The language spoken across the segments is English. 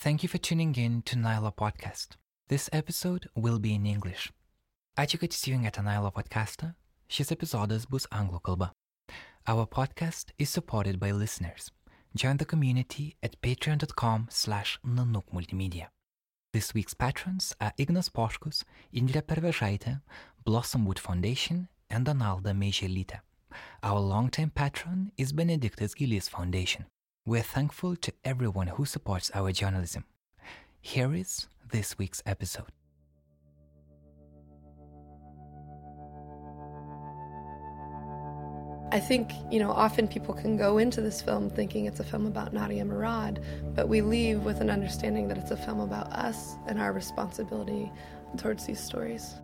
Thank you for tuning in to Nara Podcast. This episode will be in English. Ačiū, kad įsijungėte Nara podcastą. Šis epizodas bus anglų kalba. Our podcast is supported by listeners. Join the community at patreon.com slash nanuk multimedia. This week's patrons are Ignas Poškus, Indrė Pervežaitė, Blossomwood Foundation, and Donalda Meiželytė. Our long-time patron is Benedictus Gilis Foundation. We're thankful to everyone who supports our journalism. Here is this week's episode. I think, you know, often people can go into this film thinking it's a film about Nadia Murad, but we leave with an understanding that it's a film about us and our responsibility towards these stories.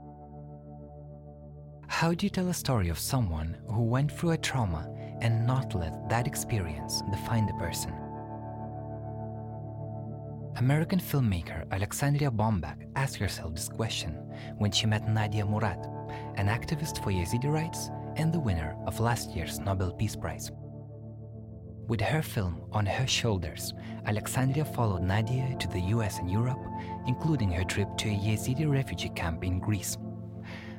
How do you tell a story of someone who went through a trauma and not let that experience define the person? American filmmaker Alexandria Bombach asked herself this question when she met Nadia Murad, an activist for Yazidi rights and the winner of last year's Nobel Peace Prize. With her film on her shoulders, Alexandria followed Nadia to the US and Europe, including her trip to a Yazidi refugee camp in Greece.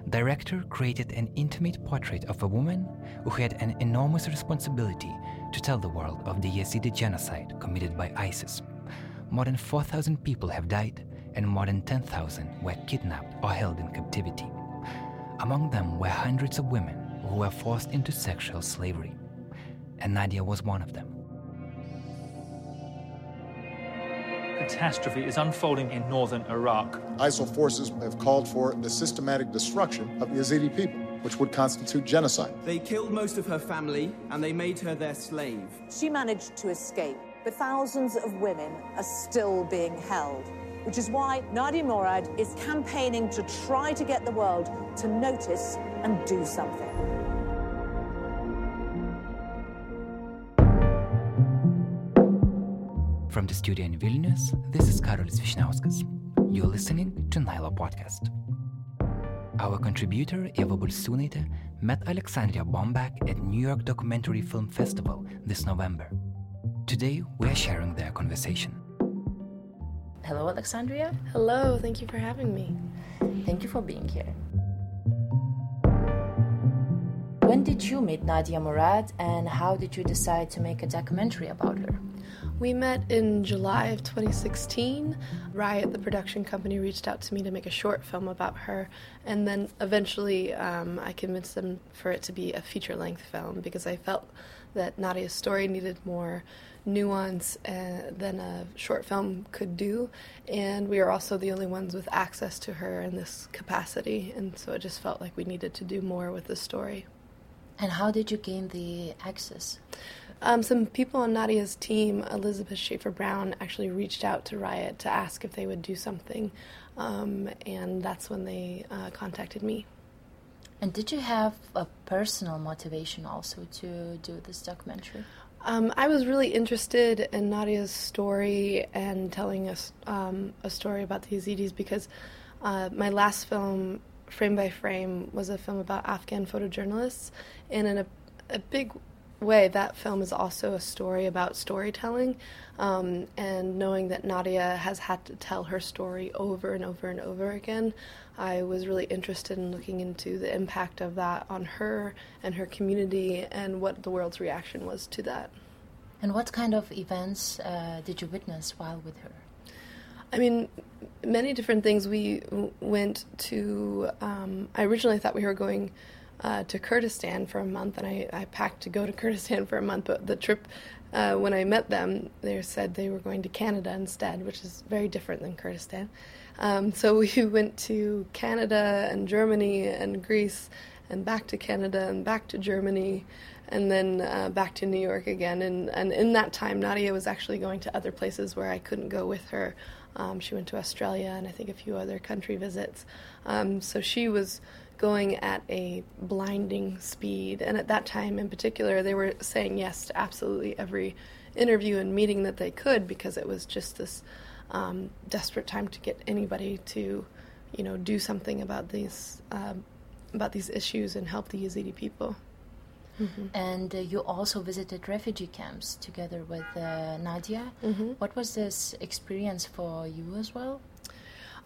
Director created an intimate portrait of a woman who had an enormous responsibility to tell the world of the Yazidi genocide committed by ISIS. More than 4,000 people have died, and more than 10,000 were kidnapped or held in captivity. Among them were hundreds of women who were forced into sexual slavery, and Nadia was one of them. Catastrophe is unfolding in northern Iraq. ISIL forces have called for the systematic destruction of the Yazidi people, which would constitute genocide. They killed most of her family and they made her their slave. She managed to escape, but thousands of women are still being held, which is why Nadia Murad is campaigning to try to get the world to notice and do something. From the studio in Vilnius, this is Karolis Vyšniauskas. You're listening to Nara Podcast. Our contributor, Eva Bulsunaite, met Alexandria Bombach at New York Documentary Film Festival this November. Today, we're sharing their conversation. Hello, Alexandria. Hello, thank you for having me. Thank you for being here. When did you meet Nadia Murad and how did you decide to make a documentary about her? We met in July of 2016. Riot, the production company, reached out to me to make a short film about her, and then eventually um, I convinced them for it to be a feature length film because I felt that Nadia's story needed more nuance uh, than a short film could do, and we are also the only ones with access to her in this capacity, and so it just felt like we needed to do more with the story. And how did you gain the access? Um, some people on Nadia's team, Elizabeth Schaefer Brown, actually reached out to Riot to ask if they would do something, um, and that's when they uh, contacted me. And did you have a personal motivation also to do this documentary? Um, I was really interested in Nadia's story and telling us um, a story about the Yazidis because uh, my last film, Frame by Frame, was a film about Afghan photojournalists, and in a, a big way, that film is also a story about storytelling. Um, and knowing that Nadia has had to tell her story over and over and over again, I was really interested in looking into the impact of that on her and her community and what the world's reaction was to that. And what kind of events uh, did you witness while with her? I mean, many different things. We went to, um, I originally thought we were going uh, to Kurdistan for a month, and I, I, packed to go to Kurdistan for a month. But the trip, uh, when I met them, they said they were going to Canada instead, which is very different than Kurdistan. Um, so we went to Canada and Germany and Greece, and back to Canada and back to Germany, and then uh, back to New York again. And, and in that time, Nadia was actually going to other places where I couldn't go with her. Um, she went to Australia and I think a few other country visits. Um, so she was going at a blinding speed. And at that time in particular, they were saying yes to absolutely every interview and meeting that they could because it was just this um, desperate time to get anybody to, you know, do something about these um, about these issues and help the Yazidi people. mm-hmm. and uh, you also visited refugee camps together with uh, Nadia. Mm-hmm. What was this experience for you as well?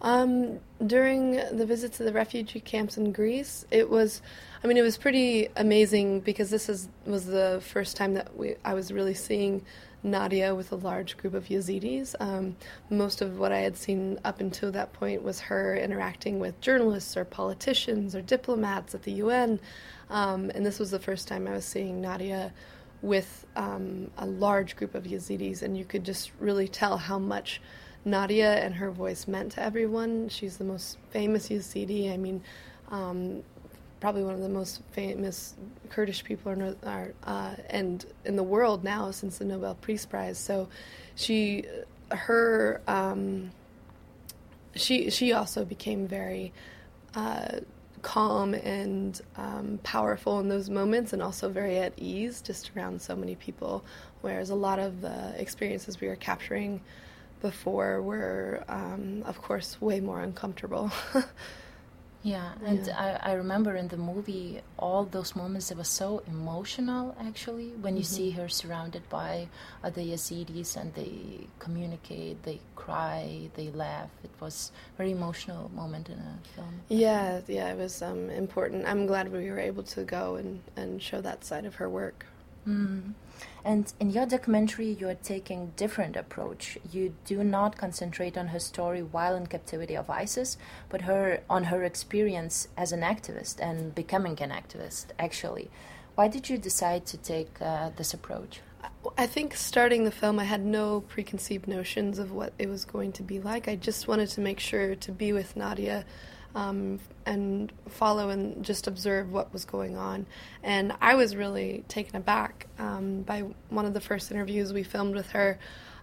Um, during the visit to the refugee camps in Greece, it was, I mean, it was pretty amazing because this is was the first time that we I was really seeing Nadia with a large group of Yazidis. Um, most of what I had seen up until that point was her interacting with journalists or politicians or diplomats at the UN, um, and this was the first time I was seeing Nadia with um, a large group of Yazidis, and you could just really tell how much Nadia and her voice meant to everyone. She's the most famous Yazidi. I mean, um, probably one of the most famous Kurdish people are, are uh, and in the world now since the Nobel Peace Prize. So, she, her, um, she she also became very. Uh, calm and um, powerful in those moments and also very at ease just around so many people whereas a lot of the experiences we were capturing before were, um, of course, way more uncomfortable. yeah, and yeah. I, I remember in the movie all those moments that were so emotional actually when you mm-hmm. see her surrounded by other Yazidis and they communicate, they cry, they laugh. It was a very emotional moment in a film. Yeah, yeah, it was um, important. I'm glad we were able to go and, and show that side of her work. Mm. And in your documentary, you are taking different approach. You do not concentrate on her story while in captivity of ISIS, but her on her experience as an activist and becoming an activist. Actually, why did you decide to take uh, this approach? I think starting the film, I had no preconceived notions of what it was going to be like. I just wanted to make sure to be with Nadia um, and follow and just observe what was going on. And I was really taken aback um, by one of the first interviews we filmed with her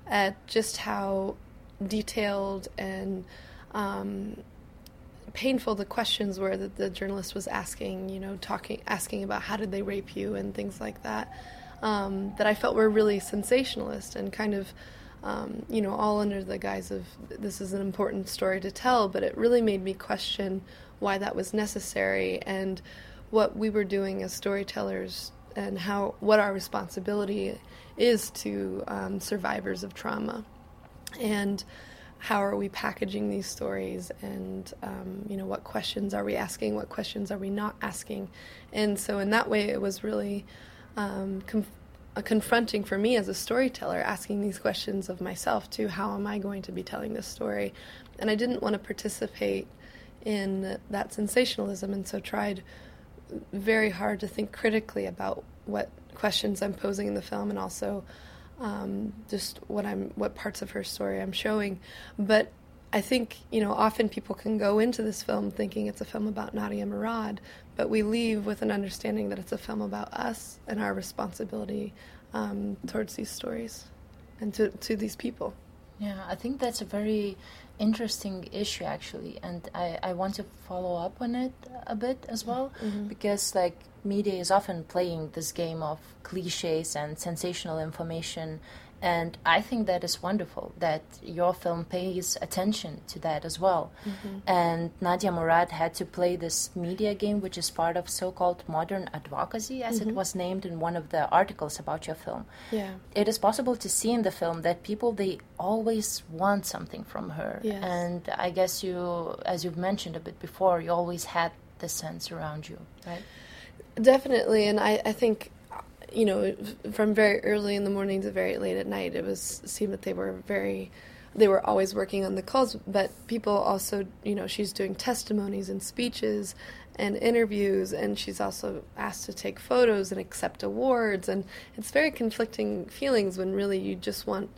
at just how detailed and um, painful the questions were that the journalist was asking, you know, talking, asking about how did they rape you and things like that, um, that I felt were really sensationalist and kind of um, you know, all under the guise of this is an important story to tell, but it really made me question why that was necessary and what we were doing as storytellers and how what our responsibility is to um, survivors of trauma. And how are we packaging these stories and um, you know what questions are we asking what questions are we not asking? And so in that way it was really um, com- confronting for me as a storyteller, asking these questions of myself too. How am I going to be telling this story? And I didn't want to participate in that sensationalism, and so tried very hard to think critically about what questions I'm posing in the film, and also um, just what I'm, what parts of her story I'm showing. But I think you know often people can go into this film thinking it's a film about Nadia Murad, but we leave with an understanding that it's a film about us and our responsibility um, towards these stories and to, to these people. Yeah, I think that's a very interesting issue actually, and I, I want to follow up on it a bit as well mm-hmm. because like media is often playing this game of cliches and sensational information and I think that is wonderful that your film pays attention to that as well. Mm-hmm. And Nadia Murad had to play this media game, which is part of so called modern advocacy, as mm-hmm. it was named in one of the articles about your film. Yeah. It is possible to see in the film that people, they always want something from her. Yes. And I guess you, as you've mentioned a bit before, you always had the sense around you, right? Definitely. And I, I think you know, from very early in the morning to very late at night, it was seemed that they were very, they were always working on the calls. But people also, you know, she's doing testimonies and speeches and interviews, and she's also asked to take photos and accept awards, and it's very conflicting feelings when really you just want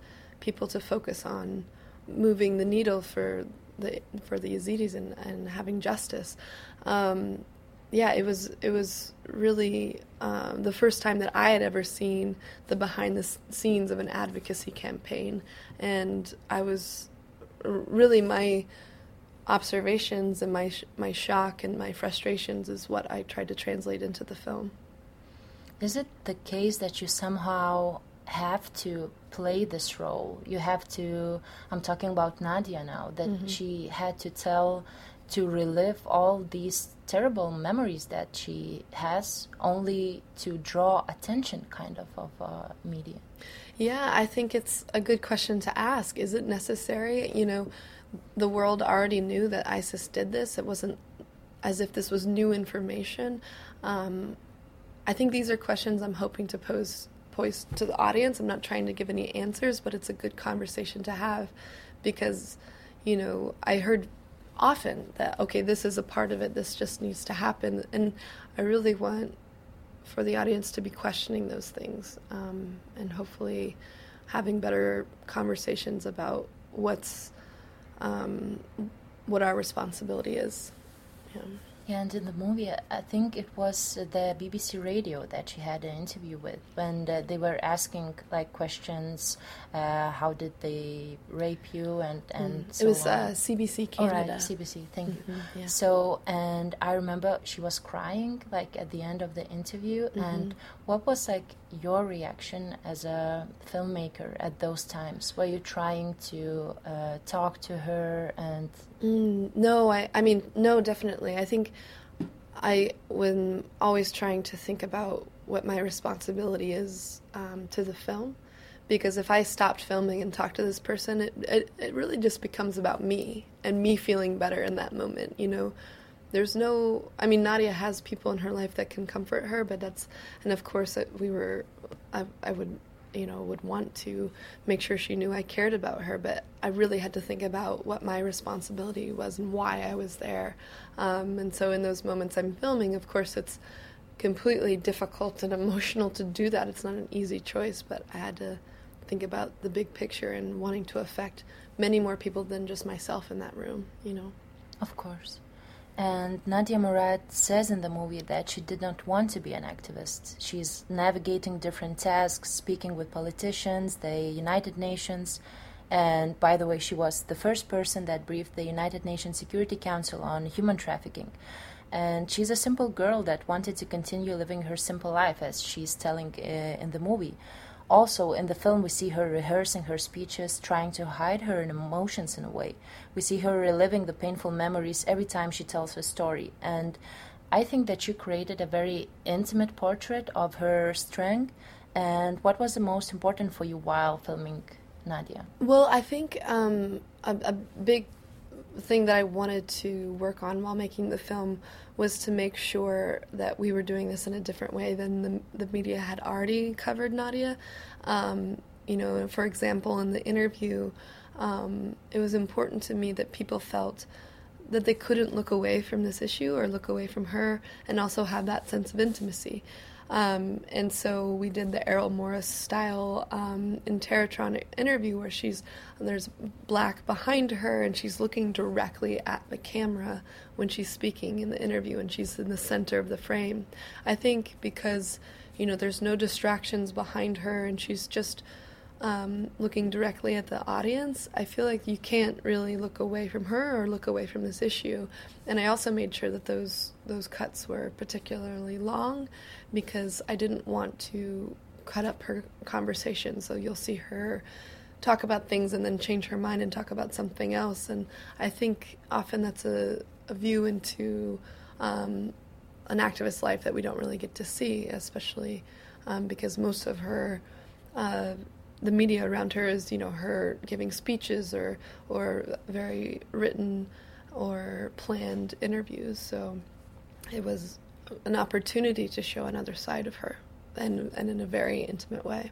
people to focus on moving the needle for the for the Yazidis and, and having justice. Um, yeah, it was it was really um, the first time that I had ever seen the behind the scenes of an advocacy campaign, and I was really my observations and my my shock and my frustrations is what I tried to translate into the film. Is it the case that you somehow have to play this role? You have to. I'm talking about Nadia now. That mm-hmm. she had to tell to relive all these terrible memories that she has only to draw attention kind of of uh, media. Yeah i think it's a good question to ask. Is it necessary? You know the world already knew that isis did this. It wasn't as if this was new information. Um, i think these are questions i'm hoping to pose pose to the audience. I'm not trying to give any answers but it's a good conversation to have because you know i heard often that okay this is a part of it this just needs to happen and i really want for the audience to be questioning those things um, and hopefully having better conversations about what's um, what our responsibility is yeah. And in the movie, I think it was the BBC Radio that she had an interview with when uh, they were asking like questions. Uh, how did they rape you? And and mm. so it was uh, CBC Canada. All right, CBC. Thank mm-hmm, you. Yeah. So, and I remember she was crying like at the end of the interview. Mm-hmm. And what was like your reaction as a filmmaker at those times? Were you trying to uh, talk to her and? Mm, no, I. I mean, no, definitely. I think I was always trying to think about what my responsibility is um, to the film. Because if I stopped filming and talked to this person, it, it, it really just becomes about me and me feeling better in that moment. You know, there's no, I mean, Nadia has people in her life that can comfort her, but that's, and of course, it, we were, I, I would you know would want to make sure she knew I cared about her but I really had to think about what my responsibility was and why I was there. Um, and so in those moments I'm filming of course it's completely difficult and emotional to do that. It's not an easy choice but I had to think about the big picture and wanting to affect many more people than just myself in that room you know. Of course and Nadia Murad says in the movie that she did not want to be an activist. She's navigating different tasks, speaking with politicians, the United Nations. And by the way, she was the first person that briefed the United Nations Security Council on human trafficking. And she's a simple girl that wanted to continue living her simple life, as she's telling uh, in the movie. Also, in the film, we see her rehearsing her speeches, trying to hide her emotions in a way. We see her reliving the painful memories every time she tells her story. And I think that you created a very intimate portrait of her strength. And what was the most important for you while filming Nadia? Well, I think um, a, a big thing that I wanted to work on while making the film was to make sure that we were doing this in a different way than the, the media had already covered Nadia. Um, you know, for example, in the interview, um, it was important to me that people felt that they couldn't look away from this issue or look away from her and also have that sense of intimacy. Um, and so we did the Errol Morris style um, interview where she's there's black behind her and she's looking directly at the camera when she's speaking in the interview and she's in the center of the frame. I think because you know there's no distractions behind her and she's just um, looking directly at the audience, I feel like you can't really look away from her or look away from this issue. And I also made sure that those those cuts were particularly long because I didn't want to cut up her conversation. So you'll see her talk about things and then change her mind and talk about something else. And I think often that's a, a view into um, an activist life that we don't really get to see, especially um, because most of her. Uh, the media around her is, you know, her giving speeches or or very written or planned interviews. So it was an opportunity to show another side of her, and and in a very intimate way.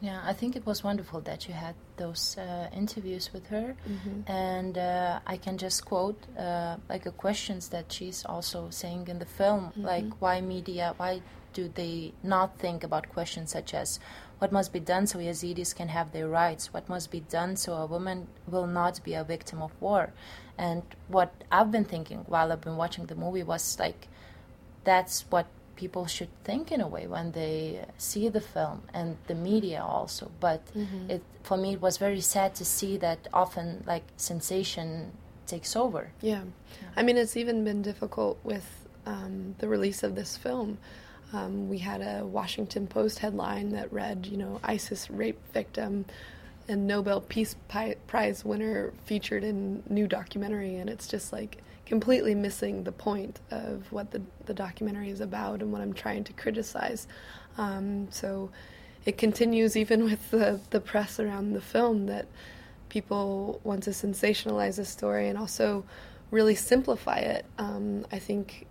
Yeah, I think it was wonderful that you had those uh, interviews with her, mm-hmm. and uh, I can just quote uh, like the questions that she's also saying in the film, mm-hmm. like why media, why do they not think about questions such as what must be done so Yazidis can have their rights? What must be done so a woman will not be a victim of war? And what I've been thinking while I've been watching the movie was like, that's what people should think in a way when they see the film and the media also. But mm-hmm. it for me it was very sad to see that often like sensation takes over. Yeah, yeah. I mean it's even been difficult with um, the release of this film um, we had a Washington Post headline that read, you know, ISIS rape victim and Nobel Peace Prize winner featured in new documentary, and it's just like completely missing the point of what the the documentary is about and what I'm trying to criticize. Um, so it continues even with the the press around the film that people want to sensationalize the story and also really simplify it. Um, I think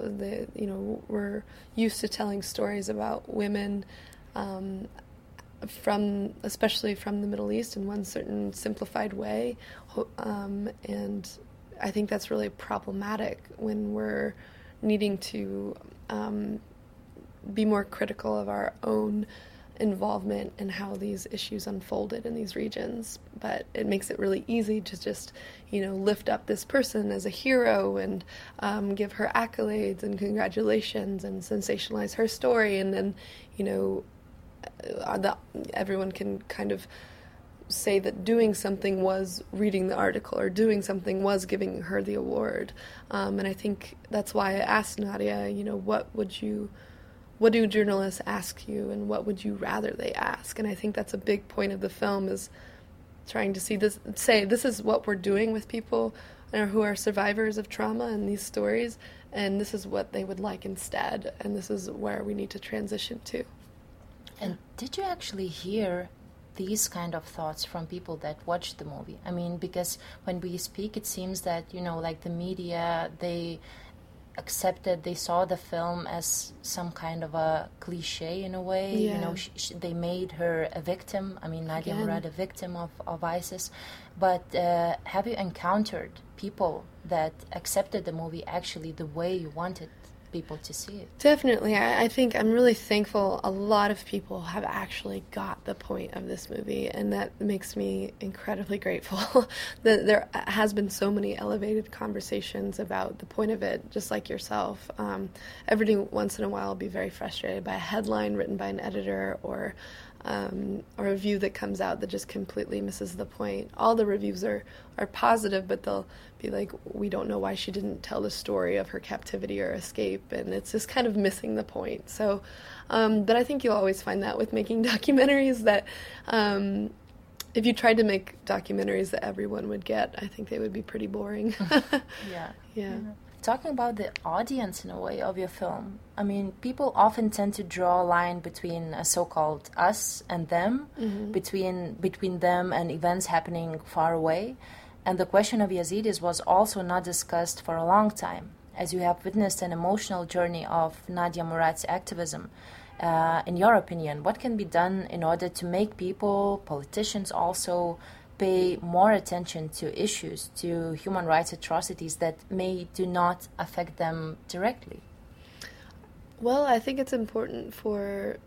the you know we're used to telling stories about women um, from especially from the Middle East in one certain simplified way, um, and I think that's really problematic when we're needing to um, be more critical of our own involvement in how these issues unfolded in these regions. But it makes it really easy to just, you know, lift up this person as a hero and um, give her accolades and congratulations and sensationalize her story, and then, you know, uh, everyone can kind of say that doing something was reading the article or doing something was giving her the award. Um, and I think that's why I asked Nadia, you know, what would you what do journalists ask you and what would you rather they ask and i think that's a big point of the film is trying to see this say this is what we're doing with people who are survivors of trauma and these stories and this is what they would like instead and this is where we need to transition to. And did you actually hear these kind of thoughts from people that watched the movie? I mean because when we speak it seems that you know like the media they accepted they saw the film as some kind of a cliche in a way yeah. you know sh- sh- they made her a victim i mean nadia Again. murad a victim of, of isis but uh, have you encountered people that accepted the movie actually the way you wanted people to see it. Definitely. I, I, think I'm really thankful a lot of people have actually got the point of this movie, and that makes me incredibly grateful that there has been so many elevated conversations about the point of it, just like yourself. Um, every once in a while, I'll be very frustrated by a headline written by an editor or um, a review that comes out that just completely misses the point. All the reviews are, are positive, but they'll be like, we don't know why she didn't tell the story of her captivity or escape, and it's just kind of missing the point. So, um, but I think you'll always find that with making documentaries that um, if you tried to make documentaries that everyone would get, I think they would be pretty boring. yeah. Yeah talking about the audience in a way of your film, I mean, people often tend to draw a line between a so-called us and them, mm-hmm. between between them and events happening far away, and the question of Yazidis was also not discussed for a long time, as you have witnessed an emotional journey of Nadia Murad's activism. Uh, in your opinion, what can be done in order to make people, politicians also, pay more attention to issues, to human rights atrocities that may do not affect them directly? Well, I think it's important for,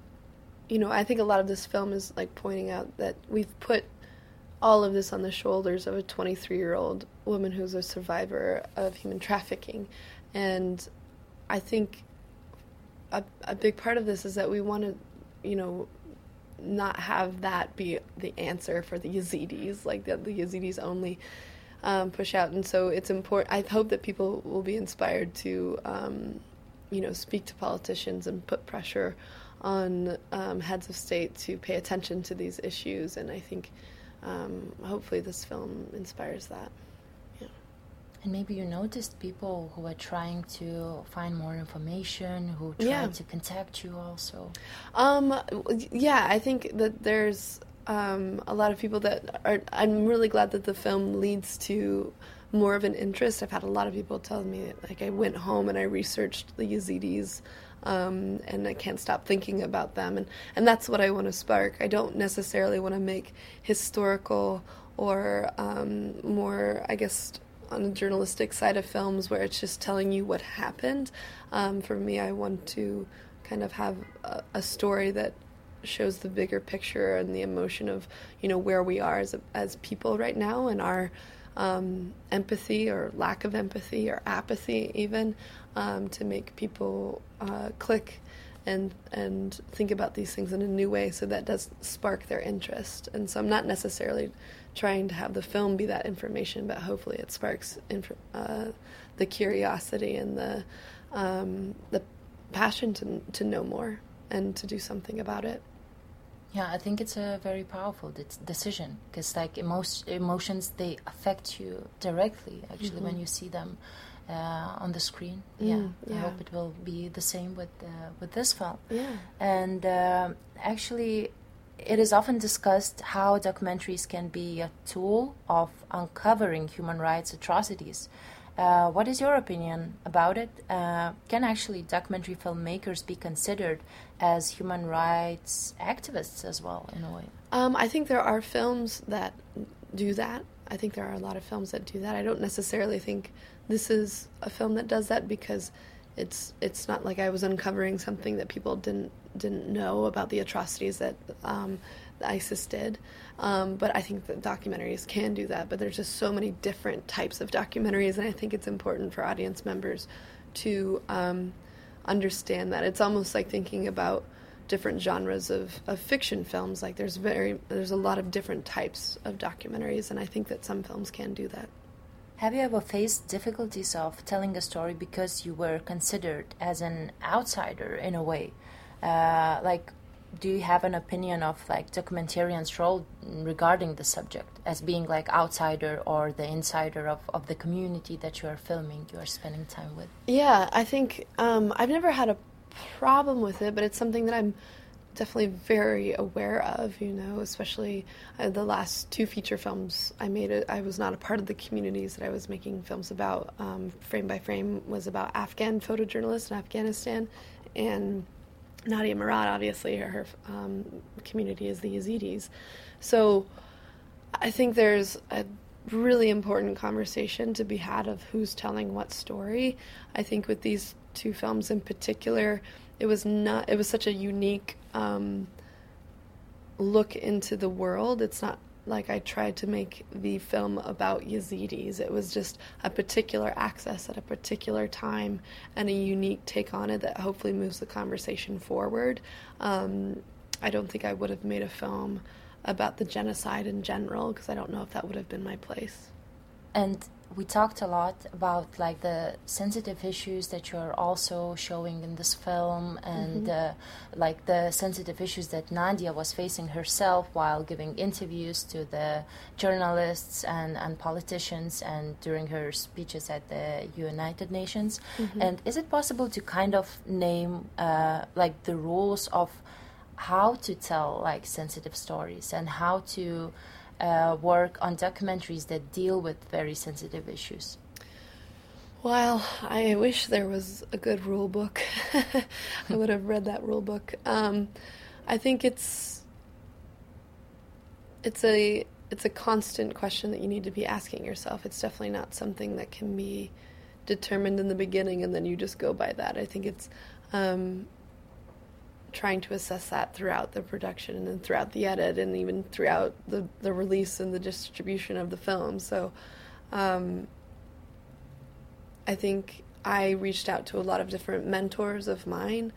you know, I think a lot of this film is like pointing out that we've put all of this on the shoulders of a 23 year old woman who's a survivor of human trafficking. And I think a, a big part of this is that we want to, you know, not have that be the answer for the Yazidis, like the, the Yazidis only um, push out. And so it's important. I hope that people will be inspired to, um, you know, speak to politicians and put pressure on um, heads of state to pay attention to these issues. And I think um, hopefully this film inspires that. And maybe you noticed people who are trying to find more information, who try yeah. to contact you also. Um, yeah, I think that there's um, a lot of people that are. I'm really glad that the film leads to more of an interest. I've had a lot of people tell me, like, I went home and I researched the Yazidis. Um, and I can't stop thinking about them, and and that's what I want to spark. I don't necessarily want to make historical or um, more, I guess, on the journalistic side of films where it's just telling you what happened. Um, for me, I want to kind of have a, a, story that shows the bigger picture and the emotion of you know where we are as as people right now and our um, empathy or lack of empathy or apathy even um, to make people uh, click and and think about these things in a new way so that does spark their interest and so i'm not necessarily trying to have the film be that information, but hopefully it sparks inf- uh, the curiosity and the um, the passion to to know more and to do something about it. Yeah, I think it's a very powerful de- decision because, like, emo- emotions they affect you directly. Actually, mm-hmm. when you see them uh, on the screen, mm, yeah, yeah, I hope it will be the same with uh, with this film. Yeah, and uh, actually, it is often discussed how documentaries can be a tool of uncovering human rights atrocities. Uh, what is your opinion about it? Uh, can actually documentary filmmakers be considered as human rights activists as well, in a way? Um, I think there are films that do that. I think there are a lot of films that do that. I don't necessarily think this is a film that does that because it's it's not like I was uncovering something that people didn't didn't know about the atrocities that um, ISIS did. Um, but I think that documentaries can do that. But there's just so many different types of documentaries, and I think it's important for audience members to um, understand that. It's almost like thinking about different genres of, of fiction films. Like there's very there's a lot of different types of documentaries, and I think that some films can do that. Have you ever faced difficulties of telling a story because you were considered as an outsider in a way? Uh, like, do you have an opinion of like documentarian's role regarding the subject as being like outsider or the insider of, of the community that you are filming, you are spending time with? Yeah, I think um, I've never had a problem with it, but it's something that I'm definitely very aware of, you know, especially uh, the last two feature films I made. It, I was not a part of the communities that I was making films about. Um, frame by Frame was about Afghan photojournalists in Afghanistan, and Nadia Murad, obviously, her um, community is the Yazidis. So I think there's a really important conversation to be had of who's telling what story. I think with these two films in particular, it was not. It was such a unique um, look into the world. It's not like I tried to make the film about Yazidis. It was just a particular access at a particular time and a unique take on it that hopefully moves the conversation forward. Um, I don't think I would have made a film about the genocide in general because I don't know if that would have been my place. And we talked a lot about like the sensitive issues that you're also showing in this film and mm-hmm. uh, like the sensitive issues that Nadia was facing herself while giving interviews to the journalists and, and politicians and during her speeches at the United Nations. Mm-hmm. And is it possible to kind of name uh, like the rules of how to tell like sensitive stories and how to uh, work on documentaries that deal with very sensitive issues? Well, I wish there was a good rule book. I would have read that rule book. Um, I think it's it's a it's a constant question that you need to be asking yourself. It's definitely not something that can be determined in the beginning and then you just go by that. I think it's um, trying to assess that throughout the production and throughout the edit and even throughout the, the release and the distribution of the film. So um, I think I reached out to a lot of different mentors of mine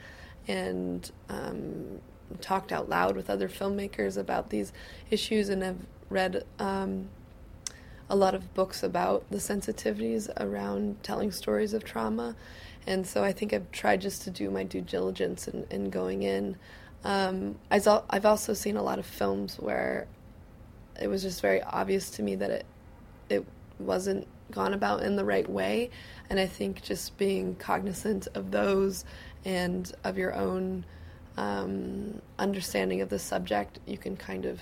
and um, talked out loud with other filmmakers about these issues and have read um, a lot of books about the sensitivities around telling stories of trauma and so I think I've tried just to do my due diligence in, in going in. Um, I've also seen a lot of films where it was just very obvious to me that it it wasn't gone about in the right way, and I think just being cognizant of those and of your own um, understanding of the subject, you can kind of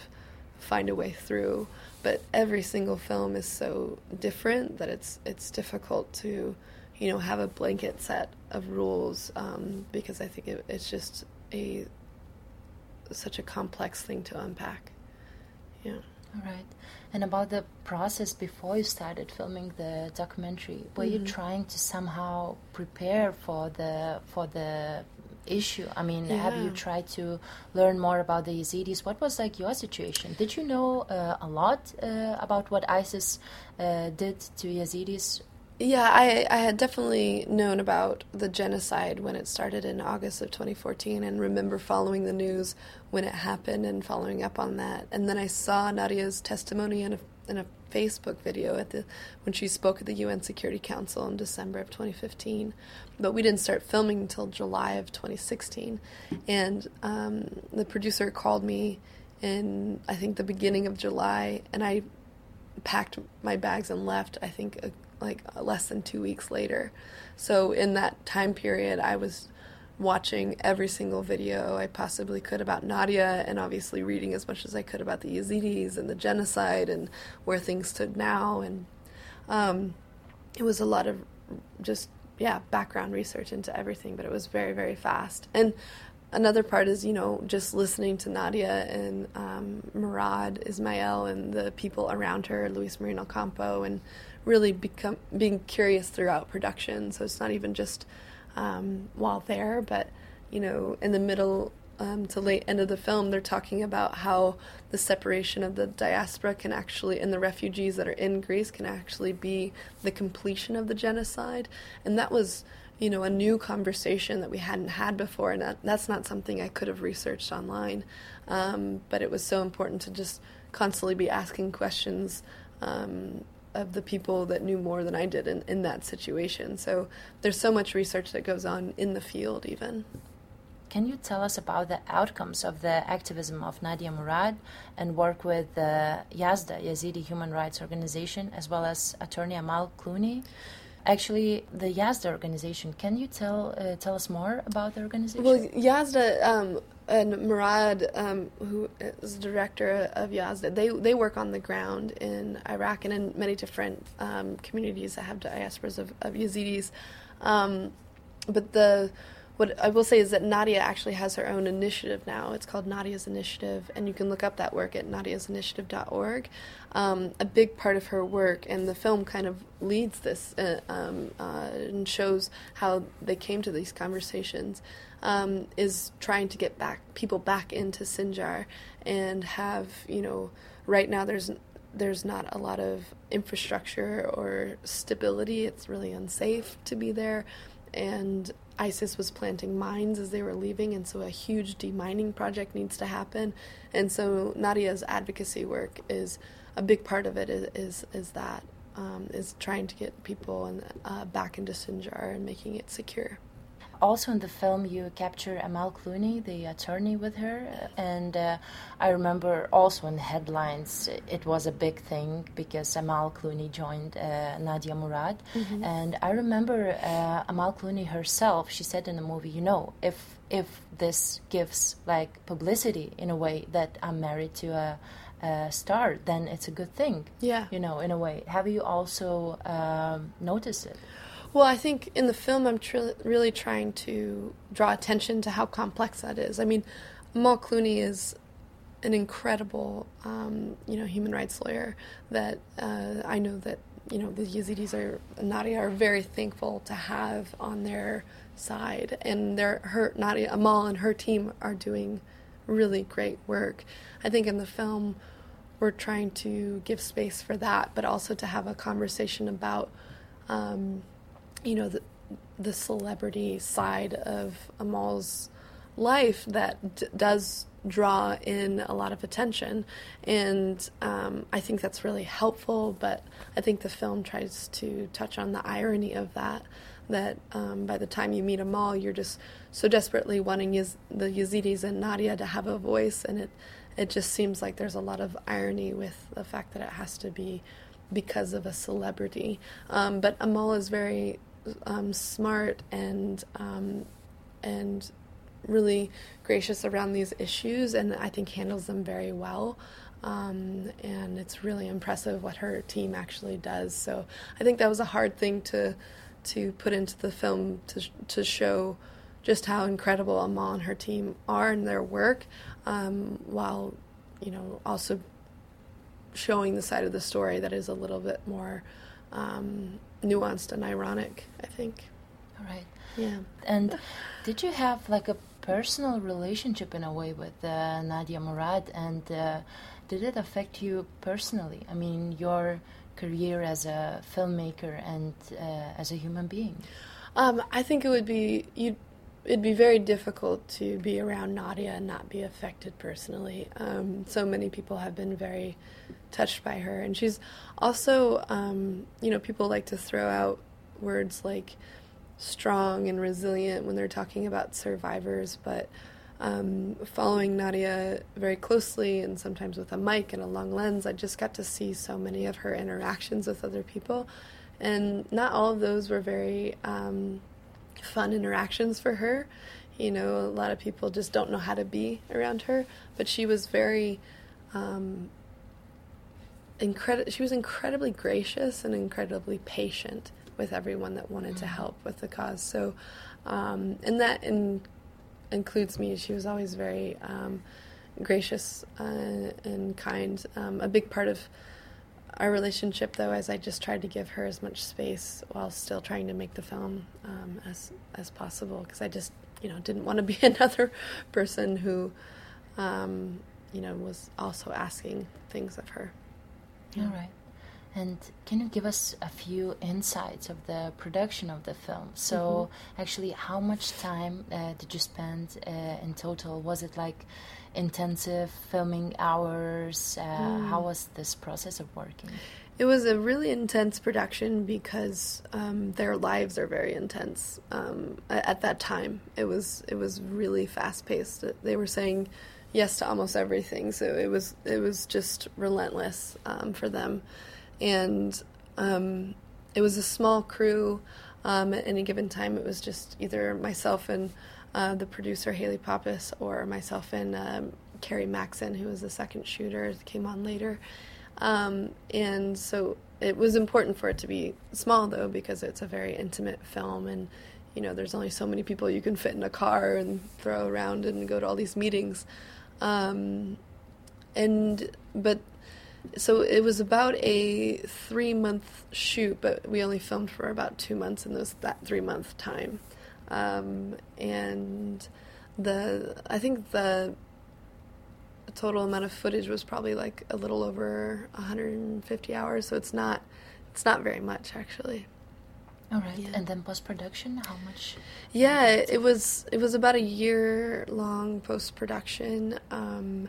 find a way through. But every single film is so different that it's it's difficult to you know, have a blanket set of rules um, because I think it, it's just a such a complex thing to unpack. Yeah. All right. And about the process before you started filming the documentary, were mm-hmm. you trying to somehow prepare for the for the issue? I mean, yeah. have you tried to learn more about the Yazidis? What was like your situation? Did you know uh, a lot uh, about what ISIS uh, did to Yazidis yeah, I, I had definitely known about the genocide when it started in August of 2014 and remember following the news when it happened and following up on that. And then I saw Nadia's testimony in a in a Facebook video at the when she spoke at the UN Security Council in December of 2015, but we didn't start filming until July of 2016. And um, the producer called me in I think the beginning of July, and I packed my bags and left. I think uh, like less than two weeks later. So in that time period, I was watching every single video I possibly could about Nadia and obviously reading as much as I could about the Yazidis and the genocide and where things stood now. And um, it was a lot of just, yeah, background research into everything, but it was very, very fast. And another part is, you know, just listening to Nadia and um, Murad Ismail and the people around her, Luis Moreno Ocampo, and really become being curious throughout production. So it's not even just um, while there, but you know, in the middle um, to late end of the film, they're talking about how the separation of the diaspora can actually, and the refugees that are in Greece, can actually be the completion of the genocide, and that was. You know, a new conversation that we hadn't had before, and that, that's not something I could have researched online. Um, but it was so important to just constantly be asking questions um, of the people that knew more than I did in, in that situation. So there's so much research that goes on in the field, even. Can you tell us about the outcomes of the activism of Nadia Murad and work with the Yazda, Yazidi Human Rights Organization, as well as attorney Amal Clooney? Actually, the Yazda organization. Can you tell uh, tell us more about the organization? Well, Yazda um, and Murad, um, who is director of Yazda, they they work on the ground in Iraq and in many different um, communities that have diasporas of, of Yazidis. Um, but the what I will say is that Nadia actually has her own initiative now. It's called Nadia's Initiative, and you can look up that work at nadiasinitiative.org. Um, a big part of her work, and the film kind of leads this uh, um, uh, and shows how they came to these conversations, um, is trying to get back people back into Sinjar and have you know right now there's there's not a lot of infrastructure or stability. It's really unsafe to be there, and ISIS was planting mines as they were leaving, and so a huge demining project needs to happen. And so Nadia's advocacy work is a big part of it. Is is, is that um, is trying to get people in, uh, back into Sinjar and making it secure also in the film you capture Amal Clooney, the attorney with her, and uh, I remember also in the headlines it was a big thing because Amal Clooney joined uh, Nadia Murad, mm-hmm. and I remember uh, Amal Clooney herself. She said in the movie, you know, if if this gives like publicity in a way that I'm married to a uh, star, then it's a good thing. Yeah. You know, in a way. Have you also um, noticed it? Well, I think in the film, I'm tr- really trying to draw attention to how complex that is. I mean, Amal Clooney is an incredible, um, you know, human rights lawyer that uh, I know that you know the Yazidis are Nadia are very thankful to have on their side, and their her Nadia Amal and her team are doing really great work. I think in the film, we're trying to give space for that, but also to have a conversation about. Um, you know, the, the celebrity side of Amal's life that d- does draw in a lot of attention. And um, I think that's really helpful, but I think the film tries to touch on the irony of that. That um, by the time you meet Amal, you're just so desperately wanting Yaz- the Yazidis and Nadia to have a voice, and it it just seems like there's a lot of irony with the fact that it has to be because of a celebrity. Um, but Amal is very um, smart and um, and really gracious around these issues, and I think handles them very well. Um, and it's really impressive what her team actually does. So I think that was a hard thing to to put into the film to to show just how incredible Amal and her team are in their work, um, while you know also showing the side of the story that is a little bit more um, nuanced and ironic, I think. All right. Yeah. And did you have like a personal relationship in a way with uh, Nadia Murad, and uh, did it affect you personally? I mean, your career as a filmmaker and uh, as a human being. Um, I think it would be you. It'd be very difficult to be around Nadia and not be affected personally. Um, so many people have been very touched by her, and she's also, um, you know, people like to throw out words like strong and resilient when they're talking about survivors, but um, following Nadia very closely and sometimes with a mic and a long lens, I just got to see so many of her interactions with other people. And not all of those were very um, fun interactions for her. You know, a lot of people just don't know how to be around her, but she was very. Um, incredi- she was incredibly gracious and incredibly patient with everyone that wanted to help with the cause. So, um, and that in, includes me. She was always very um, gracious uh, and kind. Um, a big part of our relationship, though, is I just tried to give her as much space while still trying to make the film um, as as possible because I just you know didn't want to be another person who um, you know was also asking things of her. All right. And can you give us a few insights of the production of the film? So, mm-hmm. actually, how much time uh, did you spend uh, in total? Was it like intensive filming hours? Uh, mm. How was this process of working? It was a really intense production because um, their lives are very intense. Um, at that time, it was it was really fast paced. They were saying yes to almost everything, so it was it was just relentless um, for them and um, it was a small crew. Um, at any given time, it was just either myself and uh, the producer Hayley Pappas, or myself and um, Carrie Maxon, who was the second shooter, came on later. Um, and so it was important for it to be small, though, because it's a very intimate film, and you know, there's only so many people you can fit in a car and throw around and go to all these meetings. Um, and but so it was about a three month shoot, but we only filmed for about two months in those that three month time, um, and the I think the total amount of footage was probably like a little over 150 hours. So it's not it's not very much actually. All right, yeah. and then post production, how much? Yeah, it was it was about a year long post production. Um,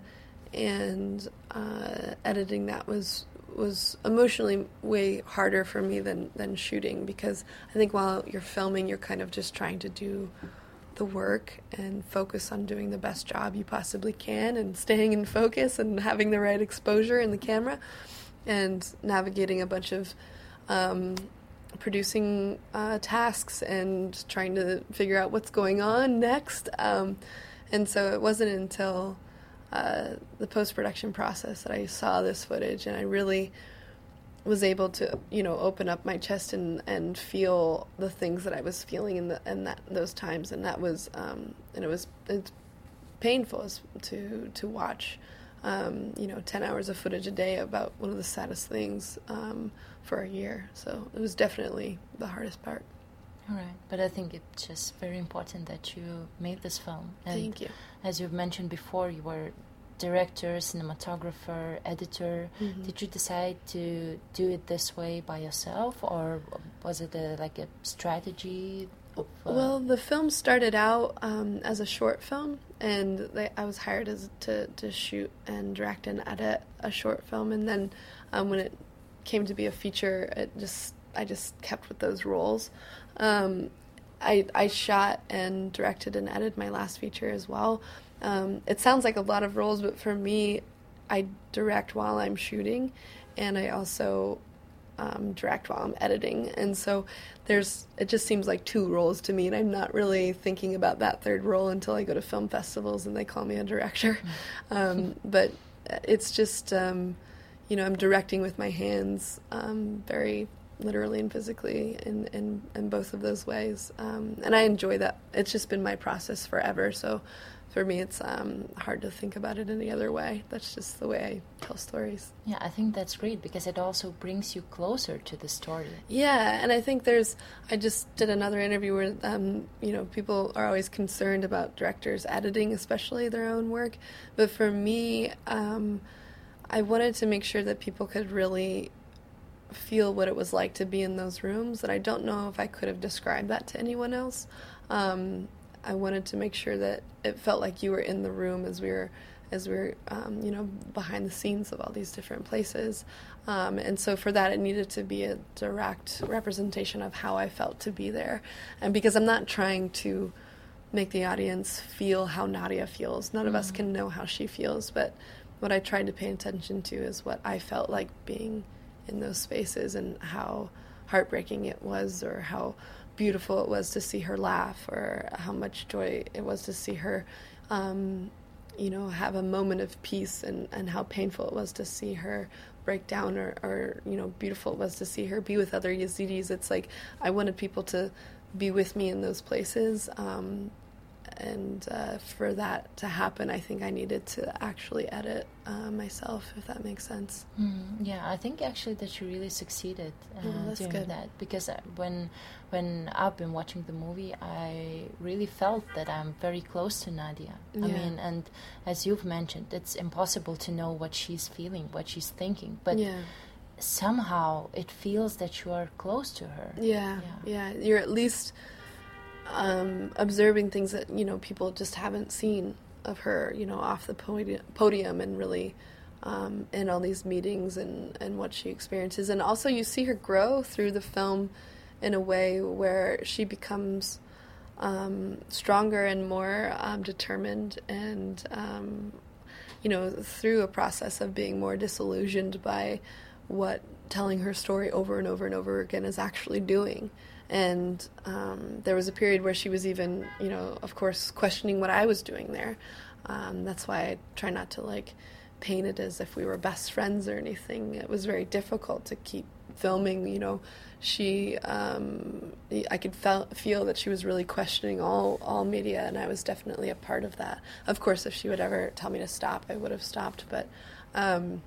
and uh, editing that was was emotionally way harder for me than than shooting because I think while you're filming, you're kind of just trying to do the work and focus on doing the best job you possibly can and staying in focus and having the right exposure in the camera and navigating a bunch of um, producing uh, tasks and trying to figure out what's going on next. Um, and so it wasn't until uh, the post production process that I saw this footage, and I really was able to, you know, open up my chest and, and feel the things that I was feeling in the in that those times, and that was um, and it was it's painful to to watch, um, you know, ten hours of footage a day about one of the saddest things um, for a year. So it was definitely the hardest part. All right, but I think it's just very important that you made this film. And Thank you. As you've mentioned before, you were director, cinematographer, editor. Mm-hmm. Did you decide to do it this way by yourself, or was it a, like a strategy? Of, uh... Well, the film started out um, as a short film, and they, I was hired as to to shoot and direct and edit a short film, and then um, when it came to be a feature, it just I just kept with those roles. Um, I, I shot and directed and edited my last feature as well. Um, it sounds like a lot of roles, but for me, I direct while I'm shooting, and I also um, direct while I'm editing. And so there's it just seems like two roles to me, and I'm not really thinking about that third role until I go to film festivals and they call me a director. Um, but it's just um, you know I'm directing with my hands um, very literally and physically in, in, in both of those ways. Um, and I enjoy that. It's just been my process forever. So for me, it's um, hard to think about it any other way. That's just the way I tell stories. Yeah, I think that's great because it also brings you closer to the story. Yeah, and I think there's. I just did another interview where, um, you know, people are always concerned about directors editing, especially their own work. But for me, um, I wanted to make sure that people could really feel what it was like to be in those rooms. And I don't know if I could have described that to anyone else. Um, I wanted to make sure that it felt like you were in the room as we were as we were um, you know behind the scenes of all these different places. Um, and so for that, it needed to be a direct representation of how I felt to be there, and because I'm not trying to make the audience feel how Nadia feels. None of us can know how she feels, but what I tried to pay attention to is what I felt like being in those spaces and how heartbreaking it was or how beautiful it was to see her laugh or how much joy it was to see her um, you know have a moment of peace and, and how painful it was to see her break down or, or you know beautiful it was to see her be with other yazidis. It's like i wanted people to be with me in those places um, and uh, for that to happen, I think I needed to actually edit uh, myself, if that makes sense. Mm, yeah, I think actually that you really succeeded uh, Oh, doing good. that because uh, when when I've been watching the movie, I really felt that I'm very close to Nadia. I mean, and as you've mentioned, it's impossible to know what she's feeling, what she's thinking, but yeah, somehow it feels that you are close to her. yeah, yeah. You're at least um, observing things that you know people just haven't seen of her, you know, off the podium, podium and really. Um, in all these meetings and, and what she experiences. And also, you see her grow through the film in a way where she becomes um, stronger and more um, determined and um, you know through a process of being more disillusioned by what telling her story over and over and over again is actually doing and um, there was a period where she was even you know of course questioning what i was doing there. Um, that's why i try not to like paint it as if we were best friends or anything. It was very difficult to keep filming you know. She um, i could fel- feel that she was really questioning all all media and i was definitely a part of that. Of course if she would ever tell me to stop i would have stopped but um,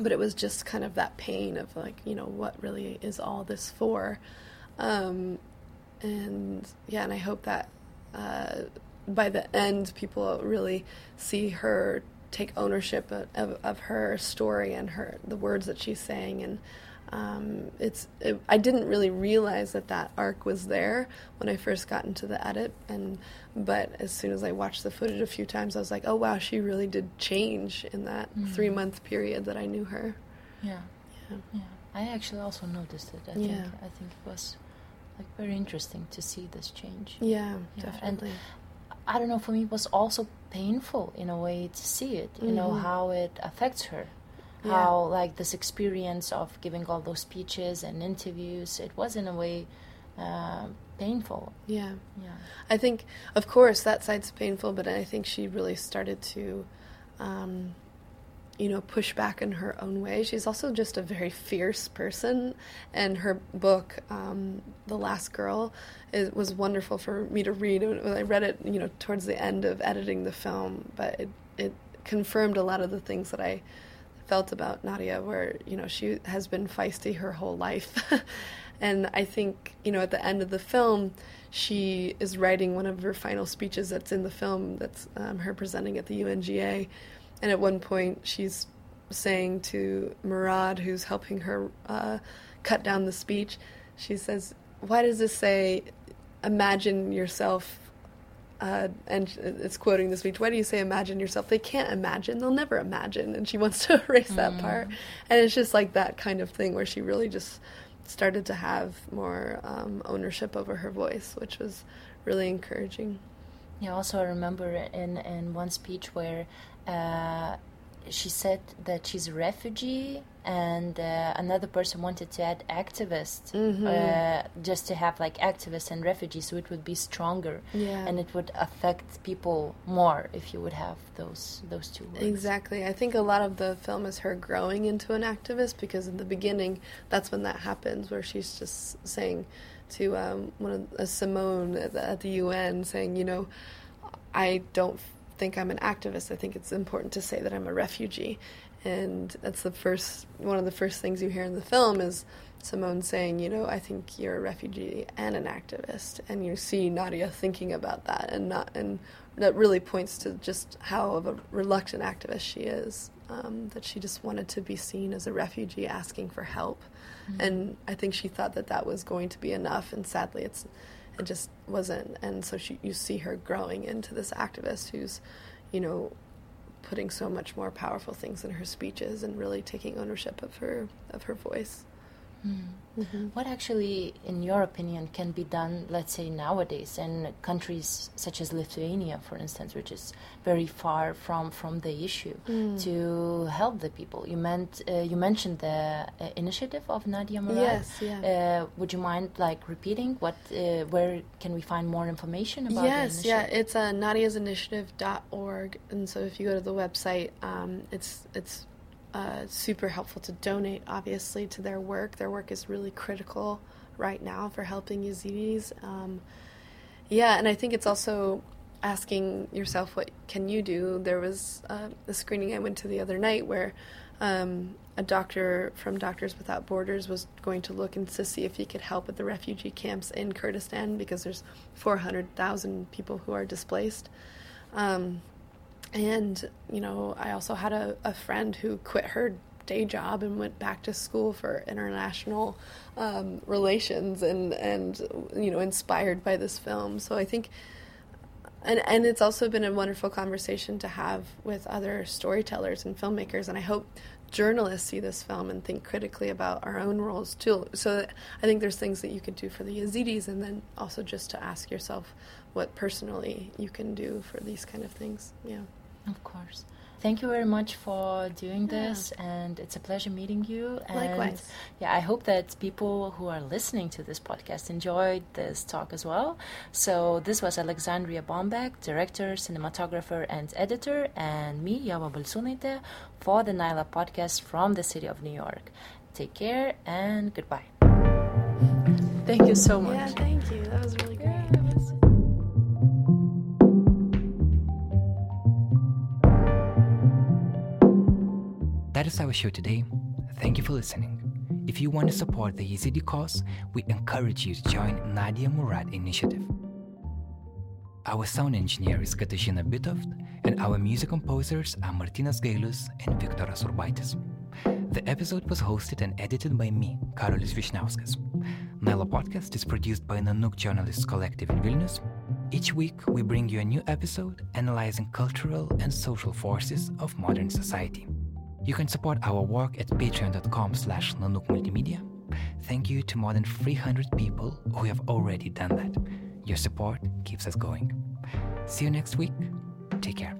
but it was just kind of that pain of like you know what really is all this for um, and yeah and i hope that uh, by the end people really see her take ownership of, of, of her story and her the words that she's saying and um, it's it, I didn't really realize that that arc was there when I first got into the edit and but as soon as I watched the footage a few times I was like oh wow she really did change in that three month period that I knew her Yeah. Yeah. Yeah. I actually also noticed it. I think Yeah. I think it was like very interesting to see this change. yeah, Yeah, and- definitely I don't know, for me it was also painful in a way to see it, you know, Mhm. how it affects her. Yeah. How like this experience of giving all those speeches and interviews, it was in a way uh, painful. yeah Yeah. I think, of course, that side's painful, but I think she really started to, um, you know, push back in her own way. She's also just a very fierce person, and her book, um, "The Last Girl," it was wonderful for me to read. I read it, you know, towards the end of editing the film, but it it confirmed a lot of the things that I felt about Nadia, where you know she has been feisty her whole life, and I think you know at the end of the film, she is writing one of her final speeches that's in the film. That's um, her presenting at the UNGA, and at one point she's saying to Murad, who's helping her uh, cut down the speech, she says, "Why does this say, imagine yourself?" uh, and it's quoting the speech. Why do you say imagine yourself? They can't imagine. They'll never imagine. And she wants to erase that part. And it's just like that kind of thing where she really just started to have more um, ownership over her voice, which was really encouraging. Yeah, also I remember in, in one speech where uh, she said that she's a refugee and uh, another person wanted to add activist uh, just to have like activists and refugees so it would be stronger Yeah. and it would affect people more if you would have those those two words. Exactly. I think a lot of the film is her growing into an activist because in the beginning, that's when that happens, where she's just saying to um, one of uh, Simone at the, at the UN, saying, you know, I don't think I'm an activist. I think it's important to say that I'm a refugee, and that's the first one of the first things you hear in the film is Simone saying, you know, I think you're a refugee and an activist, and you see Nadia thinking about that, and not and that really points to just how of a reluctant activist she is. Um, that she just wanted to be seen as a refugee asking for help, and I think she thought that that was going to be enough, and sadly, it's it just wasn't. And so she, you see her growing into this activist who's, you know, putting so much more powerful things in her speeches and really taking ownership of her of her voice. Mm. Mm-hmm. What actually, in your opinion, can be done, let's say nowadays, in countries such as Lithuania, for instance, which is very far from, from the issue, mm. to help the people? You meant uh, you mentioned the uh, initiative of Nadia Murad. Yes, yeah. Uh, would you mind like repeating what? Uh, where can we find more information about? Yes, yeah, it's uh, nadiasinitiative.org, and so if you go to the website, um, it's it's uh, super helpful to donate, obviously, to their work. Their work is really critical right now for helping Yazidis. Um, yeah, and I think it's also asking yourself, what can you do? There was uh, a screening I went to the other night where um, a doctor from Doctors Without Borders was going to look and to see if he could help at the refugee camps in Kurdistan because there's 400,000 people who are displaced. Um, and, you know, I also had a, a friend who quit her day job and went back to school for international um, relations and, and, you know, inspired by this film. So I think, and, and it's also been a wonderful conversation to have with other storytellers and filmmakers. And I hope journalists see this film and think critically about our own roles too. So I think there's things that you could do for the Yazidis, and then also just to ask yourself what personally you can do for these kind of things. Yeah. Of course. Thank you very much for doing this, yeah. and it's a pleasure meeting you. And Likewise. Yeah, I hope that people who are listening to this podcast enjoyed this talk as well. So this was Alexandria Bombach, director, cinematographer, and editor, and me, Yava Balsunite, for the Nara podcast from the city of New York. Take care and goodbye. Thank you so much. Yeah, thank you. That was really is our show today. Thank you for listening. If you want to support the Yazidi cause, we encourage you to join Nadia Murad initiative. Our sound engineer is Katarzyna Bitoft, and our music composers are Martinas Gailus and Viktoras Urbaitis. The episode was hosted and edited by me, Karolis Vyšniauskas. Nara Podcast is produced by Nanook Journalists Collective in Vilnius. Each week, we bring you a new episode analyzing cultural and social forces of modern society. You can support our work at patreon.com slash Multimedia. Thank you to more than 300 people who have already done that. Your support keeps us going. See you next week. Take care.